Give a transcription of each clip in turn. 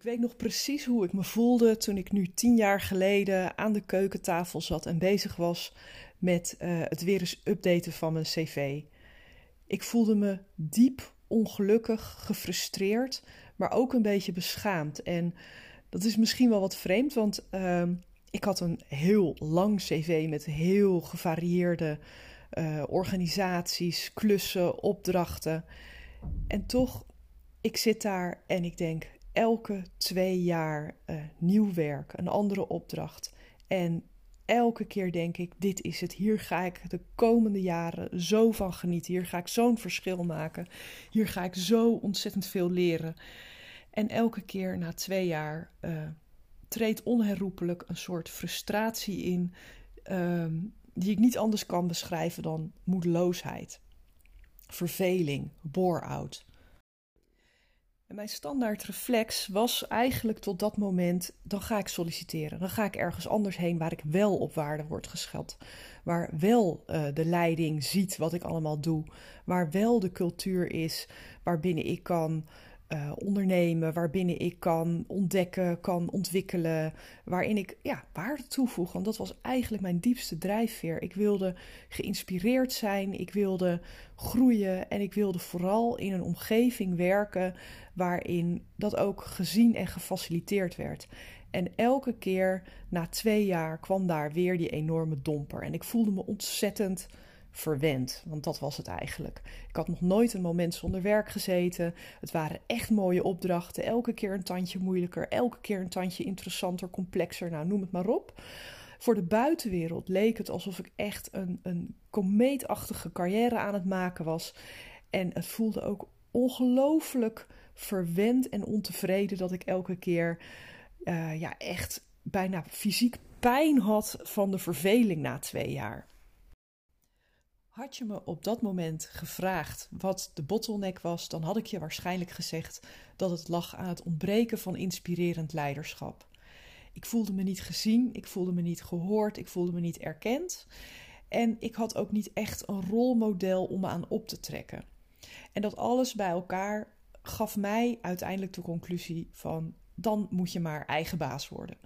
Ik weet nog precies hoe ik me voelde toen ik nu tien jaar geleden aan de keukentafel zat en bezig was met uh, het weer eens updaten van mijn cv. Ik voelde me diep ongelukkig, gefrustreerd, maar ook een beetje beschaamd. En dat is misschien wel wat vreemd, want uh, ik had een heel lang cv met heel gevarieerde uh, organisaties, klussen, opdrachten. En toch, ik zit daar en ik denk, elke twee jaar uh, nieuw werk, een andere opdracht. En elke keer denk ik: dit is het. Hier ga ik de komende jaren zo van genieten. Hier ga ik zo'n verschil maken. Hier ga ik zo ontzettend veel leren. En elke keer na twee jaar uh, treedt onherroepelijk een soort frustratie in, uh, die ik niet anders kan beschrijven dan moedeloosheid, verveling, bore-out. En mijn standaard reflex was eigenlijk tot dat moment: dan ga ik solliciteren. Dan ga ik ergens anders heen waar ik wel op waarde word geschat. Waar wel uh, de leiding ziet wat ik allemaal doe. Waar wel de cultuur is waarbinnen ik kan uh, ondernemen, waarbinnen ik kan ontdekken, kan ontwikkelen, waarin ik ja, waarde toevoeg. Want dat was eigenlijk mijn diepste drijfveer. Ik wilde geïnspireerd zijn, ik wilde groeien en ik wilde vooral in een omgeving werken waarin dat ook gezien en gefaciliteerd werd. En elke keer na twee jaar kwam daar weer die enorme domper. En ik voelde me ontzettend verwend. Want dat was het eigenlijk. Ik had nog nooit een moment zonder werk gezeten. Het waren echt mooie opdrachten. Elke keer een tandje moeilijker. Elke keer een tandje interessanter, complexer. Nou, noem het maar op. Voor de buitenwereld leek het alsof ik echt een, een komeetachtige carrière aan het maken was. En het voelde ook ongelooflijk verwend en ontevreden dat ik elke keer uh, ja, echt bijna fysiek pijn had van de verveling na twee jaar. Had je me op dat moment gevraagd wat de bottleneck was, dan had ik je waarschijnlijk gezegd dat het lag aan het ontbreken van inspirerend leiderschap. Ik voelde me niet gezien, ik voelde me niet gehoord, ik voelde me niet erkend. En ik had ook niet echt een rolmodel om me aan op te trekken. En dat alles bij elkaar gaf mij uiteindelijk de conclusie van dan moet je maar eigen baas worden.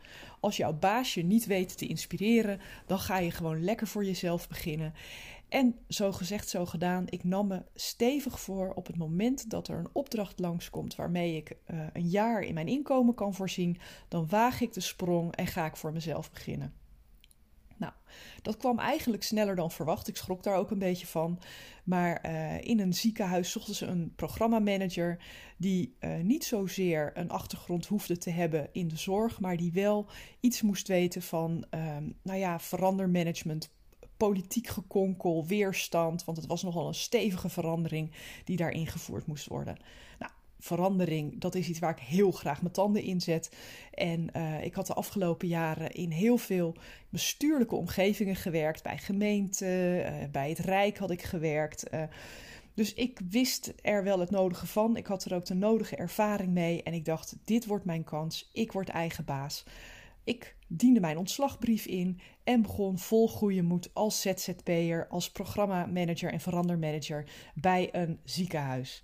Als jouw baas je niet weet te inspireren, dan ga je gewoon lekker voor jezelf beginnen. En zo gezegd, zo gedaan. Ik nam me stevig voor op het moment dat er een opdracht langskomt waarmee ik uh, een jaar in mijn inkomen kan voorzien, dan waag ik de sprong en ga ik voor mezelf beginnen. Nou, dat kwam eigenlijk sneller dan verwacht. Ik schrok daar ook een beetje van. Maar uh, in een ziekenhuis zochten ze een programmamanager die uh, niet zozeer een achtergrond hoefde te hebben in de zorg, maar die wel iets moest weten van, uh, nou ja, verandermanagement, politiek gekonkel, weerstand, want het was nogal een stevige verandering die daar ingevoerd moest worden. Nou, verandering, dat is iets waar ik heel graag mijn tanden in zet. En uh, ik had de afgelopen jaren in heel veel bestuurlijke omgevingen gewerkt, bij gemeenten, uh, bij het Rijk had ik gewerkt. Uh, dus ik wist er wel het nodige van. Ik had er ook de nodige ervaring mee. En ik dacht: dit wordt mijn kans. Ik word eigen baas. Ik diende mijn ontslagbrief in en begon vol goede moed als ZZP'er, als programmamanager en verandermanager bij een ziekenhuis.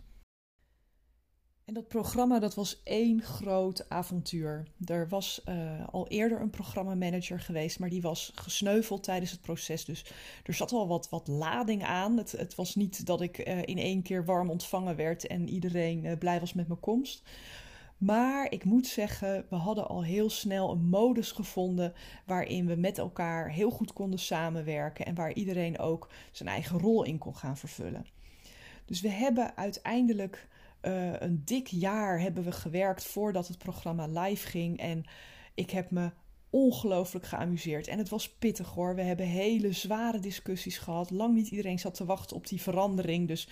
En dat programma dat was één groot avontuur. Er was uh, al eerder een programmamanager geweest, maar die was gesneuveld tijdens het proces. Dus er zat al wat, wat lading aan. Het, het was niet dat ik uh, in één keer warm ontvangen werd en iedereen uh, blij was met mijn komst. Maar ik moet zeggen, we hadden al heel snel een modus gevonden waarin we met elkaar heel goed konden samenwerken en waar iedereen ook zijn eigen rol in kon gaan vervullen. Dus we hebben uiteindelijk uh, een dik jaar hebben we gewerkt voordat het programma live ging en ik heb me ongelooflijk geamuseerd. En het was pittig hoor. We hebben hele zware discussies gehad. Lang niet iedereen zat te wachten op die verandering. Dus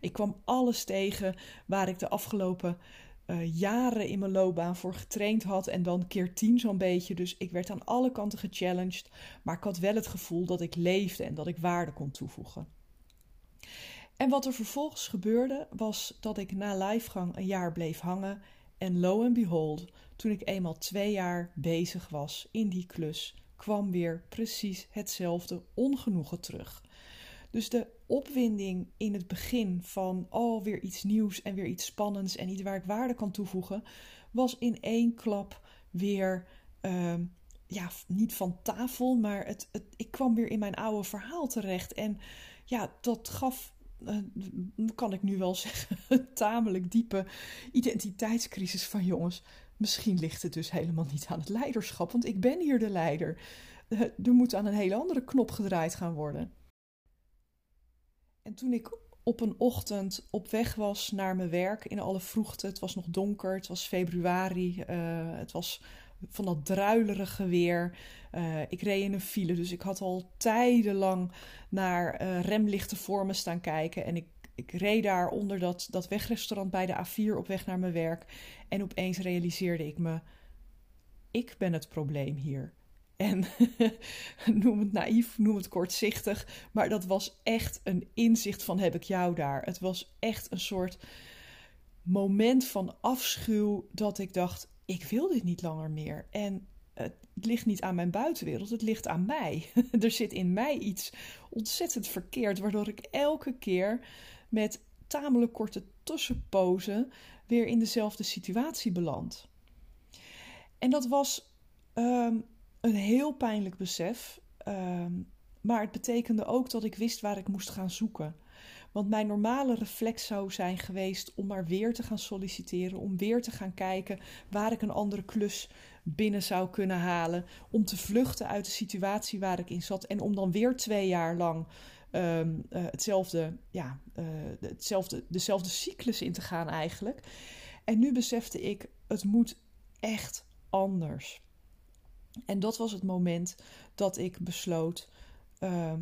ik kwam alles tegen waar ik de afgelopen uh, jaren in mijn loopbaan voor getraind had en dan keer tien zo'n beetje. Dus ik werd aan alle kanten gechallenged, maar ik had wel het gevoel dat ik leefde en dat ik waarde kon toevoegen. En wat er vervolgens gebeurde was dat ik na livegang een jaar bleef hangen en lo and behold, toen ik eenmaal twee jaar bezig was in die klus, kwam weer precies hetzelfde ongenoegen terug. Dus de opwinding in het begin van oh, weer iets nieuws en weer iets spannends en iets waar ik waarde kan toevoegen, was in één klap weer, ehm, ja, niet van tafel, maar het, het, ik kwam weer in mijn oude verhaal terecht. En ja, dat gaf, kan ik nu wel zeggen, tamelijk diepe identiteitscrisis van jongens. Misschien ligt het dus helemaal niet aan het leiderschap, want ik ben hier de leider. Eh, er moet aan een hele andere knop gedraaid gaan worden. En toen ik op een ochtend op weg was naar mijn werk in alle vroegte, het was nog donker, het was februari, uh, het was van dat druilerige weer. Uh, ik reed in een file, dus ik had al tijdenlang naar uh, remlichten voor me staan kijken. En ik, ik reed daar onder dat, dat wegrestaurant bij de A4 op weg naar mijn werk. En opeens realiseerde ik me: ik ben het probleem hier. En noem het naïef, noem het kortzichtig, maar dat was echt een inzicht van heb ik jou daar. Het was echt een soort moment van afschuw dat ik dacht, ik wil dit niet langer meer. En het ligt niet aan mijn buitenwereld, het ligt aan mij. er zit in mij iets ontzettend verkeerd, waardoor ik elke keer met tamelijk korte tussenpozen weer in dezelfde situatie beland. En dat was ehm, een heel pijnlijk besef. Ehm, maar het betekende ook dat ik wist waar ik moest gaan zoeken. Want mijn normale reflex zou zijn geweest om maar weer te gaan solliciteren, om weer te gaan kijken waar ik een andere klus binnen zou kunnen halen, om te vluchten uit de situatie waar ik in zat en om dan weer twee jaar lang ehm, eh, hetzelfde, ja, uh, hetzelfde, dezelfde cyclus in te gaan eigenlijk. En nu besefte ik, het moet echt anders. En dat was het moment dat ik besloot: uh,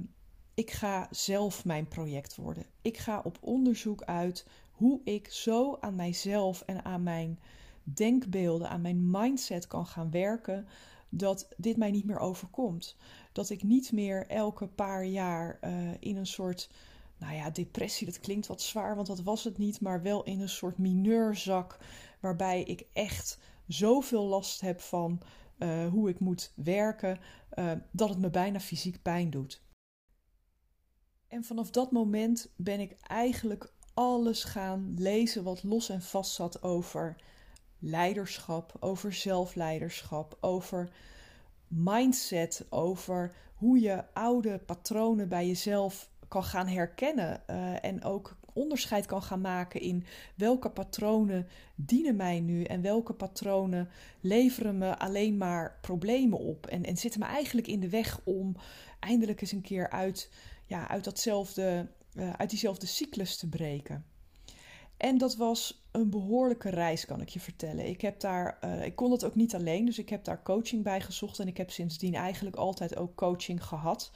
ik ga zelf mijn project worden. Ik ga op onderzoek uit hoe ik zo aan mijzelf en aan mijn denkbeelden, aan mijn mindset kan gaan werken. Dat dit mij niet meer overkomt. Dat ik niet meer elke paar jaar uh, in een soort nou ja, depressie, dat klinkt wat zwaar, want dat was het niet, maar wel in een soort mineurzak waarbij ik echt zoveel last heb van uh, hoe ik moet werken, uh, dat het me bijna fysiek pijn doet. En vanaf dat moment ben ik eigenlijk alles gaan lezen wat los en vast zat over leiderschap, over zelfleiderschap, over mindset, over hoe je oude patronen bij jezelf kan gaan herkennen uh, en ook onderscheid kan gaan maken in welke patronen dienen mij nu en welke patronen leveren me alleen maar problemen op en, en zitten me eigenlijk in de weg om eindelijk eens een keer uit, ja, uit, datzelfde, uh, uit diezelfde cyclus te breken. En dat was een behoorlijke reis, kan ik je vertellen. Ik, heb daar, uh, ik kon het ook niet alleen, dus ik heb daar coaching bij gezocht. En ik heb sindsdien eigenlijk altijd ook coaching gehad.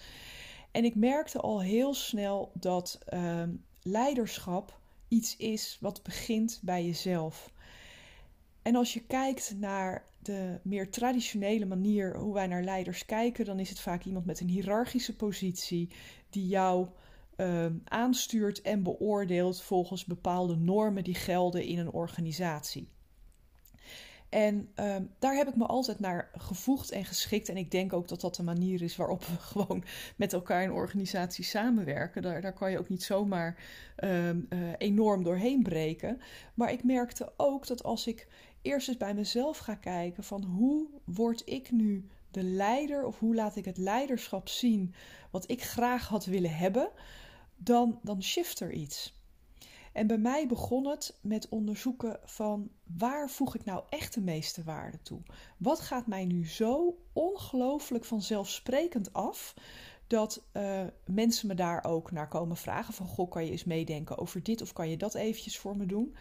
En ik merkte al heel snel dat uh, leiderschap iets is wat begint bij jezelf. En als je kijkt naar de meer traditionele manier hoe wij naar leiders kijken, dan is het vaak iemand met een hiërarchische positie die jou uh, aanstuurt en beoordeelt volgens bepaalde normen die gelden in een organisatie. En um, daar heb ik me altijd naar gevoegd en geschikt. En ik denk ook dat dat de manier is waarop we gewoon met elkaar in organisaties samenwerken. Daar, daar kan je ook niet zomaar um, uh, enorm doorheen breken. Maar ik merkte ook dat als ik eerst eens bij mezelf ga kijken van hoe word ik nu de leider of hoe laat ik het leiderschap zien wat ik graag had willen hebben, dan, dan shift er iets. En bij mij begon het met onderzoeken van waar voeg ik nou echt de meeste waarde toe? Wat gaat mij nu zo ongelooflijk vanzelfsprekend af dat uh, mensen me daar ook naar komen vragen van goh, kan je eens meedenken over dit of kan je dat eventjes voor me doen?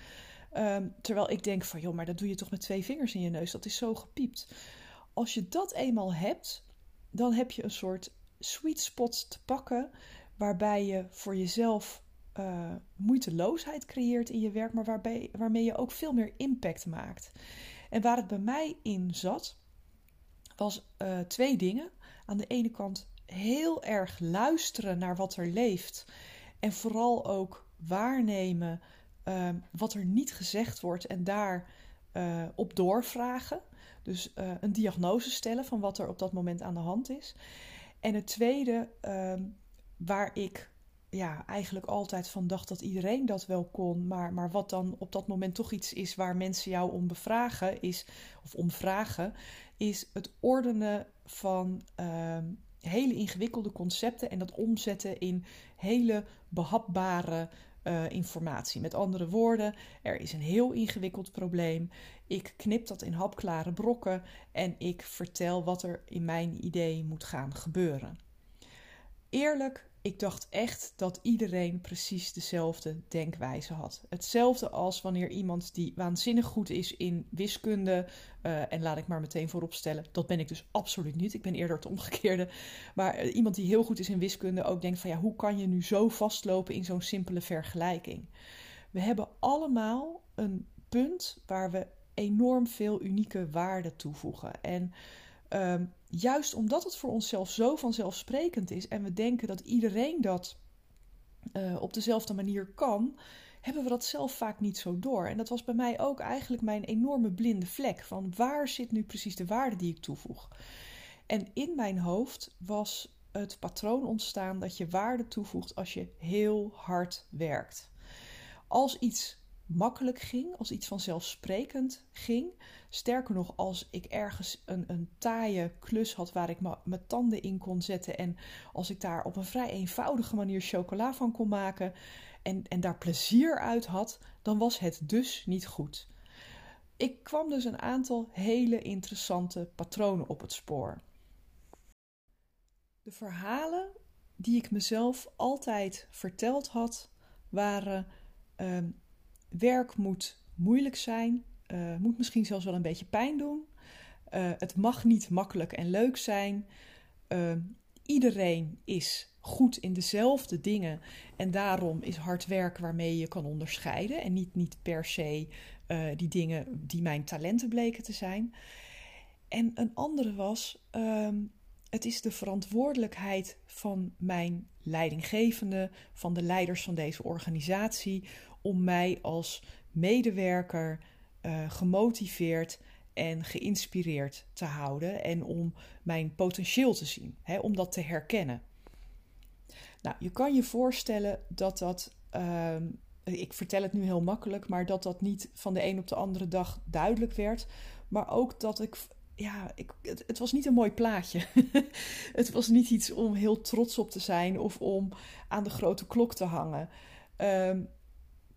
Um, terwijl ik denk van joh, maar dat doe je toch met twee vingers in je neus, dat is zo gepiept. Als je dat eenmaal hebt, dan heb je een soort sweet spot te pakken waarbij je voor jezelf uh, moeiteloosheid creëert in je werk, maar waarbij, waarmee je ook veel meer impact maakt. En waar het bij mij in zat, was uh, twee dingen. Aan de ene kant heel erg luisteren naar wat er leeft en vooral ook waarnemen uh, wat er niet gezegd wordt en daar op doorvragen. Dus een diagnose stellen van wat er op dat moment aan de hand is. En het tweede, ehm, waar ik ja, eigenlijk altijd van dacht dat iedereen dat wel kon. Maar, maar wat dan op dat moment toch iets is waar mensen jou om bevragen, is, of om vragen, is het ordenen van ehm, hele ingewikkelde concepten en dat omzetten in hele behapbare uh, informatie. Met andere woorden, er is een heel ingewikkeld probleem. Ik knip dat in hapklare brokken en ik vertel wat er in mijn idee moet gaan gebeuren. Eerlijk, ik dacht echt dat iedereen precies dezelfde denkwijze had. Hetzelfde als wanneer iemand die waanzinnig goed is in wiskunde, uh, en laat ik maar meteen vooropstellen, dat ben ik dus absoluut niet. Ik ben eerder het omgekeerde. Maar uh, iemand die heel goed is in wiskunde ook denkt van ja, hoe kan je nu zo vastlopen in zo'n simpele vergelijking? We hebben allemaal een punt waar we enorm veel unieke waarden toevoegen. En um, juist omdat het voor onszelf zo vanzelfsprekend is en we denken dat iedereen dat uh, op dezelfde manier kan, hebben we dat zelf vaak niet zo door. En dat was bij mij ook eigenlijk mijn enorme blinde vlek van waar zit nu precies de waarde die ik toevoeg. En in mijn hoofd was het patroon ontstaan dat je waarde toevoegt als je heel hard werkt. Als iets makkelijk ging, als iets vanzelfsprekend ging. Sterker nog, als ik ergens een, een taaie klus had waar ik mijn tanden in kon zetten en als ik daar op een vrij eenvoudige manier chocola van kon maken en, en daar plezier uit had, dan was het dus niet goed. Ik kwam dus een aantal hele interessante patronen op het spoor. De verhalen die ik mezelf altijd verteld had, waren ehm, werk moet moeilijk zijn, uh, moet misschien zelfs wel een beetje pijn doen. Uh, het mag niet makkelijk en leuk zijn. Uh, iedereen is goed in dezelfde dingen en daarom is hard werken waarmee je kan onderscheiden en niet, niet per se die dingen die mijn talenten bleken te zijn. En een andere was, ehm, het is de verantwoordelijkheid van mijn leidinggevende, van de leiders van deze organisatie, om mij als medewerker uh, gemotiveerd en geïnspireerd te houden en om mijn potentieel te zien, hè, om dat te herkennen. Nou, je kan je voorstellen dat dat, uh, ik vertel het nu heel makkelijk, maar dat dat niet van de een op de andere dag duidelijk werd, maar ook dat ik ja, ik, het, was niet een mooi plaatje. het was niet iets om heel trots op te zijn of om aan de grote klok te hangen. Um,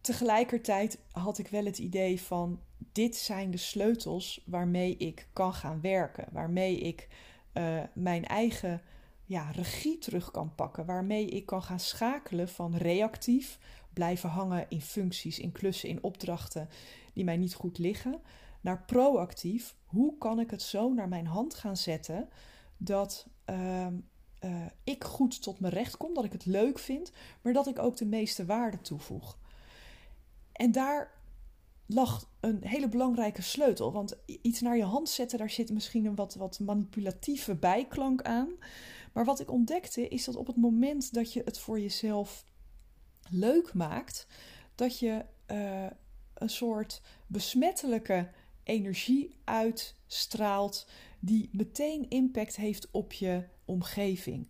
tegelijkertijd had ik wel het idee van: dit zijn de sleutels waarmee ik kan gaan werken, waarmee ik uh, mijn eigen ja, regie terug kan pakken, waarmee ik kan gaan schakelen van reactief, blijven hangen in functies, in klussen, in opdrachten die mij niet goed liggen, naar proactief. Hoe kan ik het zo naar mijn hand gaan zetten dat uh, uh, ik goed tot mijn recht kom, dat ik het leuk vind, maar dat ik ook de meeste waarde toevoeg? En daar lag een hele belangrijke sleutel. Want iets naar je hand zetten, daar zit misschien een wat, wat manipulatieve bijklank aan. Maar wat ik ontdekte is dat op het moment dat je het voor jezelf leuk maakt, dat je uh, een soort besmettelijke energie uitstraalt die meteen impact heeft op je omgeving.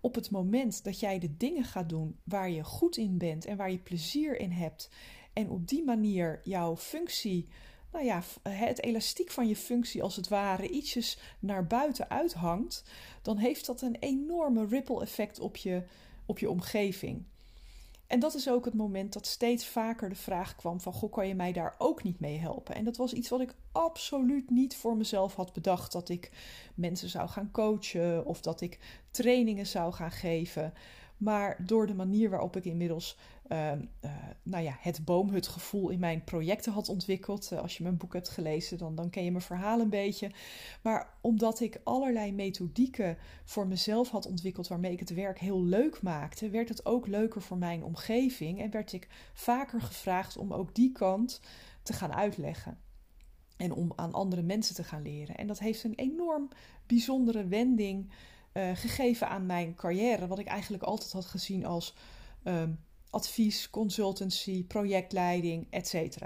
Op het moment dat jij de dingen gaat doen waar je goed in bent en waar je plezier in hebt en op die manier jouw functie, nou ja, het elastiek van je functie als het ware ietsjes naar buiten uithangt, dan heeft dat een enorme ripple effect op je, op je omgeving. En dat is ook het moment dat steeds vaker de vraag kwam van... Goh, kan je mij daar ook niet mee helpen? En dat was iets wat ik absoluut niet voor mezelf had bedacht. Dat ik mensen zou gaan coachen of dat ik trainingen zou gaan geven. Maar door de manier waarop ik inmiddels uh, uh, nou ja, het boomhutgevoel in mijn projecten had ontwikkeld. Uh, als je mijn boek hebt gelezen, dan, dan ken je mijn verhaal een beetje. Maar omdat ik allerlei methodieken voor mezelf had ontwikkeld waarmee ik het werk heel leuk maakte, werd het ook leuker voor mijn omgeving. En werd ik vaker gevraagd om ook die kant te gaan uitleggen. En om aan andere mensen te gaan leren. En dat heeft een enorm bijzondere wending uh, gegeven aan mijn carrière. Wat ik eigenlijk altijd had gezien als um, advies, consultancy, projectleiding, etc.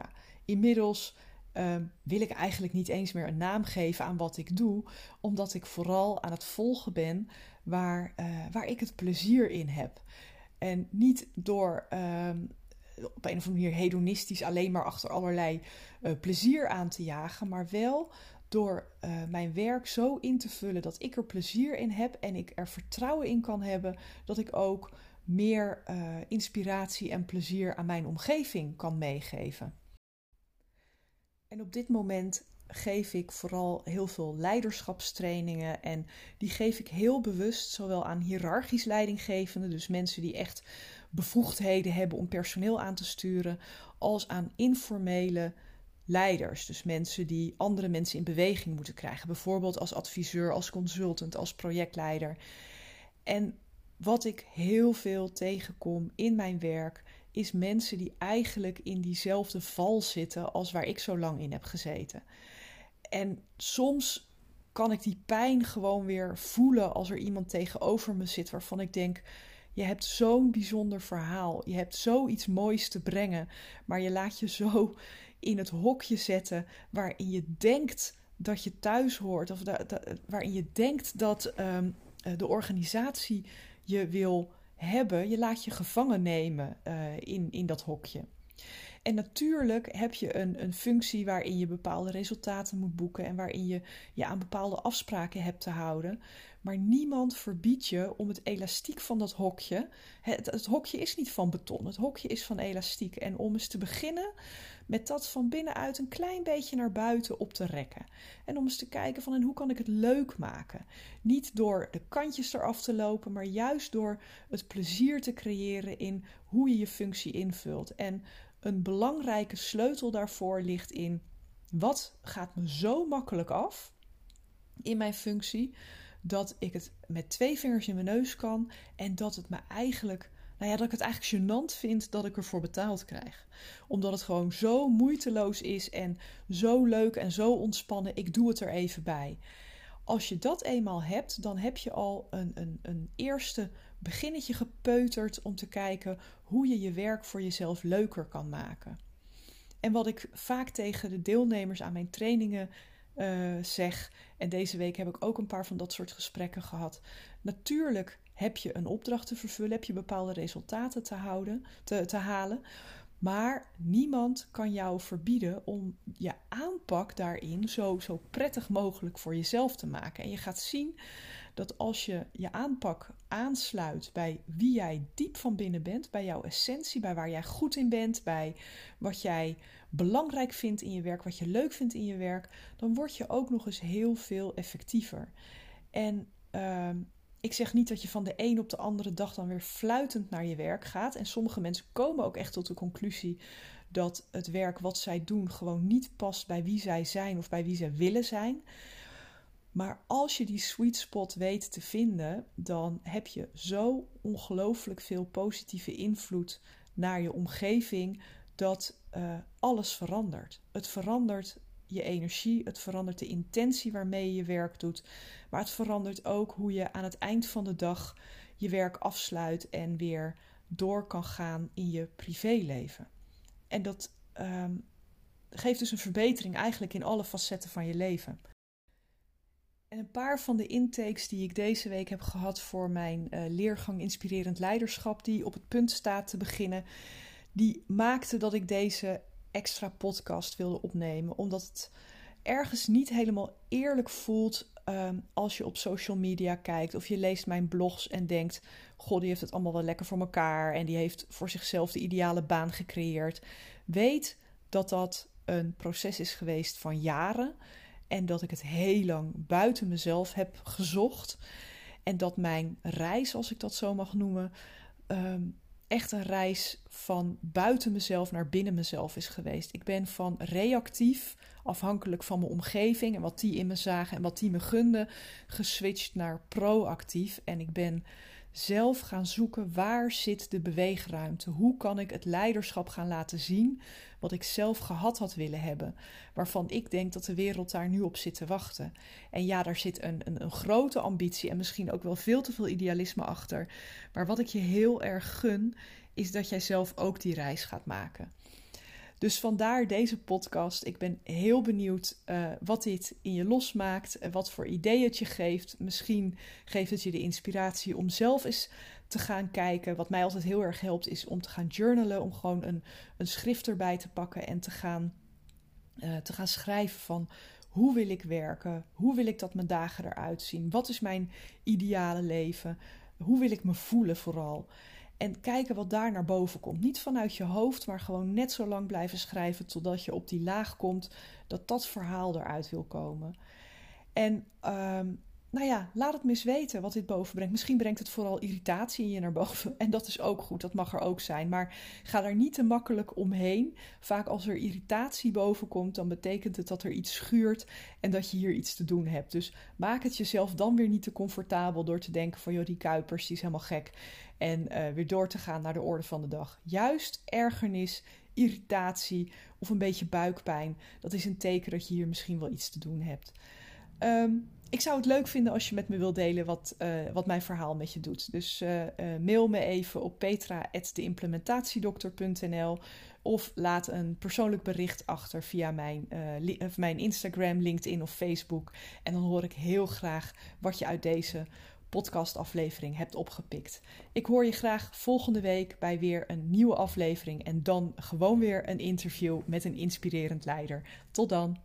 Inmiddels um, wil ik eigenlijk niet eens meer een naam geven aan wat ik doe, omdat ik vooral aan het volgen ben waar, uh, waar ik het plezier in heb. En niet door ehm, op een of andere manier hedonistisch alleen maar achter allerlei uh, plezier aan te jagen, maar wel door uh, mijn werk zo in te vullen dat ik er plezier in heb en ik er vertrouwen in kan hebben dat ik ook meer uh, inspiratie en plezier aan mijn omgeving kan meegeven. En op dit moment geef ik vooral heel veel leiderschapstrainingen en die geef ik heel bewust zowel aan hiërarchisch leidinggevenden, dus mensen die echt bevoegdheden hebben om personeel aan te sturen, als aan informele leiders, dus mensen die andere mensen in beweging moeten krijgen, bijvoorbeeld als adviseur, als consultant, als projectleider. En wat ik heel veel tegenkom in mijn werk is mensen die eigenlijk in diezelfde val zitten als waar ik zo lang in heb gezeten. En soms kan ik die pijn gewoon weer voelen als er iemand tegenover me zit waarvan ik denk: je hebt zo'n bijzonder verhaal, je hebt zoiets moois te brengen, maar je laat je zo in het hokje zetten waarin je denkt dat je thuis hoort, of waarin je denkt dat ehm, eh, de organisatie je wil hebben. Je laat je gevangen nemen uh, in, in dat hokje. En natuurlijk heb je een, een functie waarin je bepaalde resultaten moet boeken en waarin je je aan bepaalde afspraken hebt te houden. Maar niemand verbiedt je om het elastiek van dat hokje. Het, het hokje is niet van beton, het hokje is van elastiek. En om eens te beginnen met dat van binnenuit een klein beetje naar buiten op te rekken. En om eens te kijken van en hoe kan ik het leuk maken. Niet door de kantjes eraf te lopen, maar juist door het plezier te creëren in hoe je je functie invult. En een belangrijke sleutel daarvoor ligt in wat gaat me zo makkelijk af in mijn functie dat ik het met twee vingers in mijn neus kan en dat het me eigenlijk, nou ja, dat ik het eigenlijk gênant vind dat ik ervoor betaald krijg. Omdat het gewoon zo moeiteloos is en zo leuk en zo ontspannen, ik doe het er even bij. Als je dat eenmaal hebt, dan heb je al een, een, een eerste beginnetje gepeuterd om te kijken hoe je je werk voor jezelf leuker kan maken. En wat ik vaak tegen de deelnemers aan mijn trainingen uh, zeg, en deze week heb ik ook een paar van dat soort gesprekken gehad. Natuurlijk heb je een opdracht te vervullen, heb je bepaalde resultaten te, houden, te, te halen. Maar niemand kan jou verbieden om je aanpak daarin zo, zo prettig mogelijk voor jezelf te maken. En je gaat zien dat als je je aanpak aansluit bij wie jij diep van binnen bent, bij jouw essentie, bij waar jij goed in bent, bij wat jij belangrijk vindt in je werk, wat je leuk vindt in je werk, dan word je ook nog eens heel veel effectiever. En uh, ik zeg niet dat je van de een op de andere dag dan weer fluitend naar je werk gaat. En sommige mensen komen ook echt tot de conclusie dat het werk wat zij doen gewoon niet past bij wie zij zijn of bij wie zij willen zijn. Maar als je die sweet spot weet te vinden, dan heb je zo ongelooflijk veel positieve invloed naar je omgeving dat uh, alles verandert. Het verandert je energie, het verandert de intentie waarmee je je werk doet, maar het verandert ook hoe je aan het eind van de dag je werk afsluit en weer door kan gaan in je privéleven. En dat um, geeft dus een verbetering eigenlijk in alle facetten van je leven. En een paar van de intakes die ik deze week heb gehad voor mijn uh, leergang Inspirerend Leiderschap, die op het punt staat te beginnen, die maakte dat ik deze extra podcast wilde opnemen. Omdat het ergens niet helemaal eerlijk voelt um, als je op social media kijkt of je leest mijn blogs en denkt: God, die heeft het allemaal wel lekker voor elkaar en die heeft voor zichzelf de ideale baan gecreëerd. Weet dat dat een proces is geweest van jaren en dat ik het heel lang buiten mezelf heb gezocht. En dat mijn reis, als ik dat zo mag noemen, um, echt een reis van buiten mezelf naar binnen mezelf is geweest. Ik ben van reactief, afhankelijk van mijn omgeving en wat die in me zagen en wat die me gunden, geswitcht naar proactief. En ik ben zelf gaan zoeken waar zit de beweegruimte? Hoe kan ik het leiderschap gaan laten zien wat ik zelf gehad had willen hebben? Waarvan ik denk dat de wereld daar nu op zit te wachten. En ja, daar zit een, een, een grote ambitie en misschien ook wel veel te veel idealisme achter. Maar wat ik je heel erg gun, is dat jij zelf ook die reis gaat maken. Dus vandaar deze podcast. Ik ben heel benieuwd uh, wat dit in je losmaakt en wat voor ideeën het je geeft. Misschien geeft het je de inspiratie om zelf eens te gaan kijken. Wat mij altijd heel erg helpt, is om te gaan journalen, om gewoon een, een schrift erbij te pakken en te gaan, uh, te gaan schrijven van hoe wil ik werken? Hoe wil ik dat mijn dagen eruit zien? Wat is mijn ideale leven? Hoe wil ik me voelen vooral? En kijken wat daar naar boven komt. Niet vanuit je hoofd, maar gewoon net zo lang blijven schrijven totdat je op die laag komt dat dat verhaal eruit wil komen. En um, nou ja, laat het eens weten wat dit boven brengt. Misschien brengt het vooral irritatie in je naar boven. En dat is ook goed, dat mag er ook zijn. Maar ga daar niet te makkelijk omheen. Vaak als er irritatie boven komt, dan betekent het dat er iets schuurt en dat je hier iets te doen hebt. Dus maak het jezelf dan weer niet te comfortabel door te denken van joh, die Kuipers, die is helemaal gek. En uh, weer door te gaan naar de orde van de dag. Juist ergernis, irritatie of een beetje buikpijn, dat is een teken dat je hier misschien wel iets te doen hebt. Um, ik zou het leuk vinden als je met me wilt delen wat, uh, wat mijn verhaal met je doet. Dus uh, uh, mail me even op petra.deimplementatiedokter.nl of laat een persoonlijk bericht achter via mijn, mijn Instagram, LinkedIn of Facebook. En dan hoor ik heel graag wat je uit deze podcastaflevering hebt opgepikt. Ik hoor je graag volgende week bij weer een nieuwe aflevering en dan gewoon weer een interview met een inspirerend leider. Tot dan.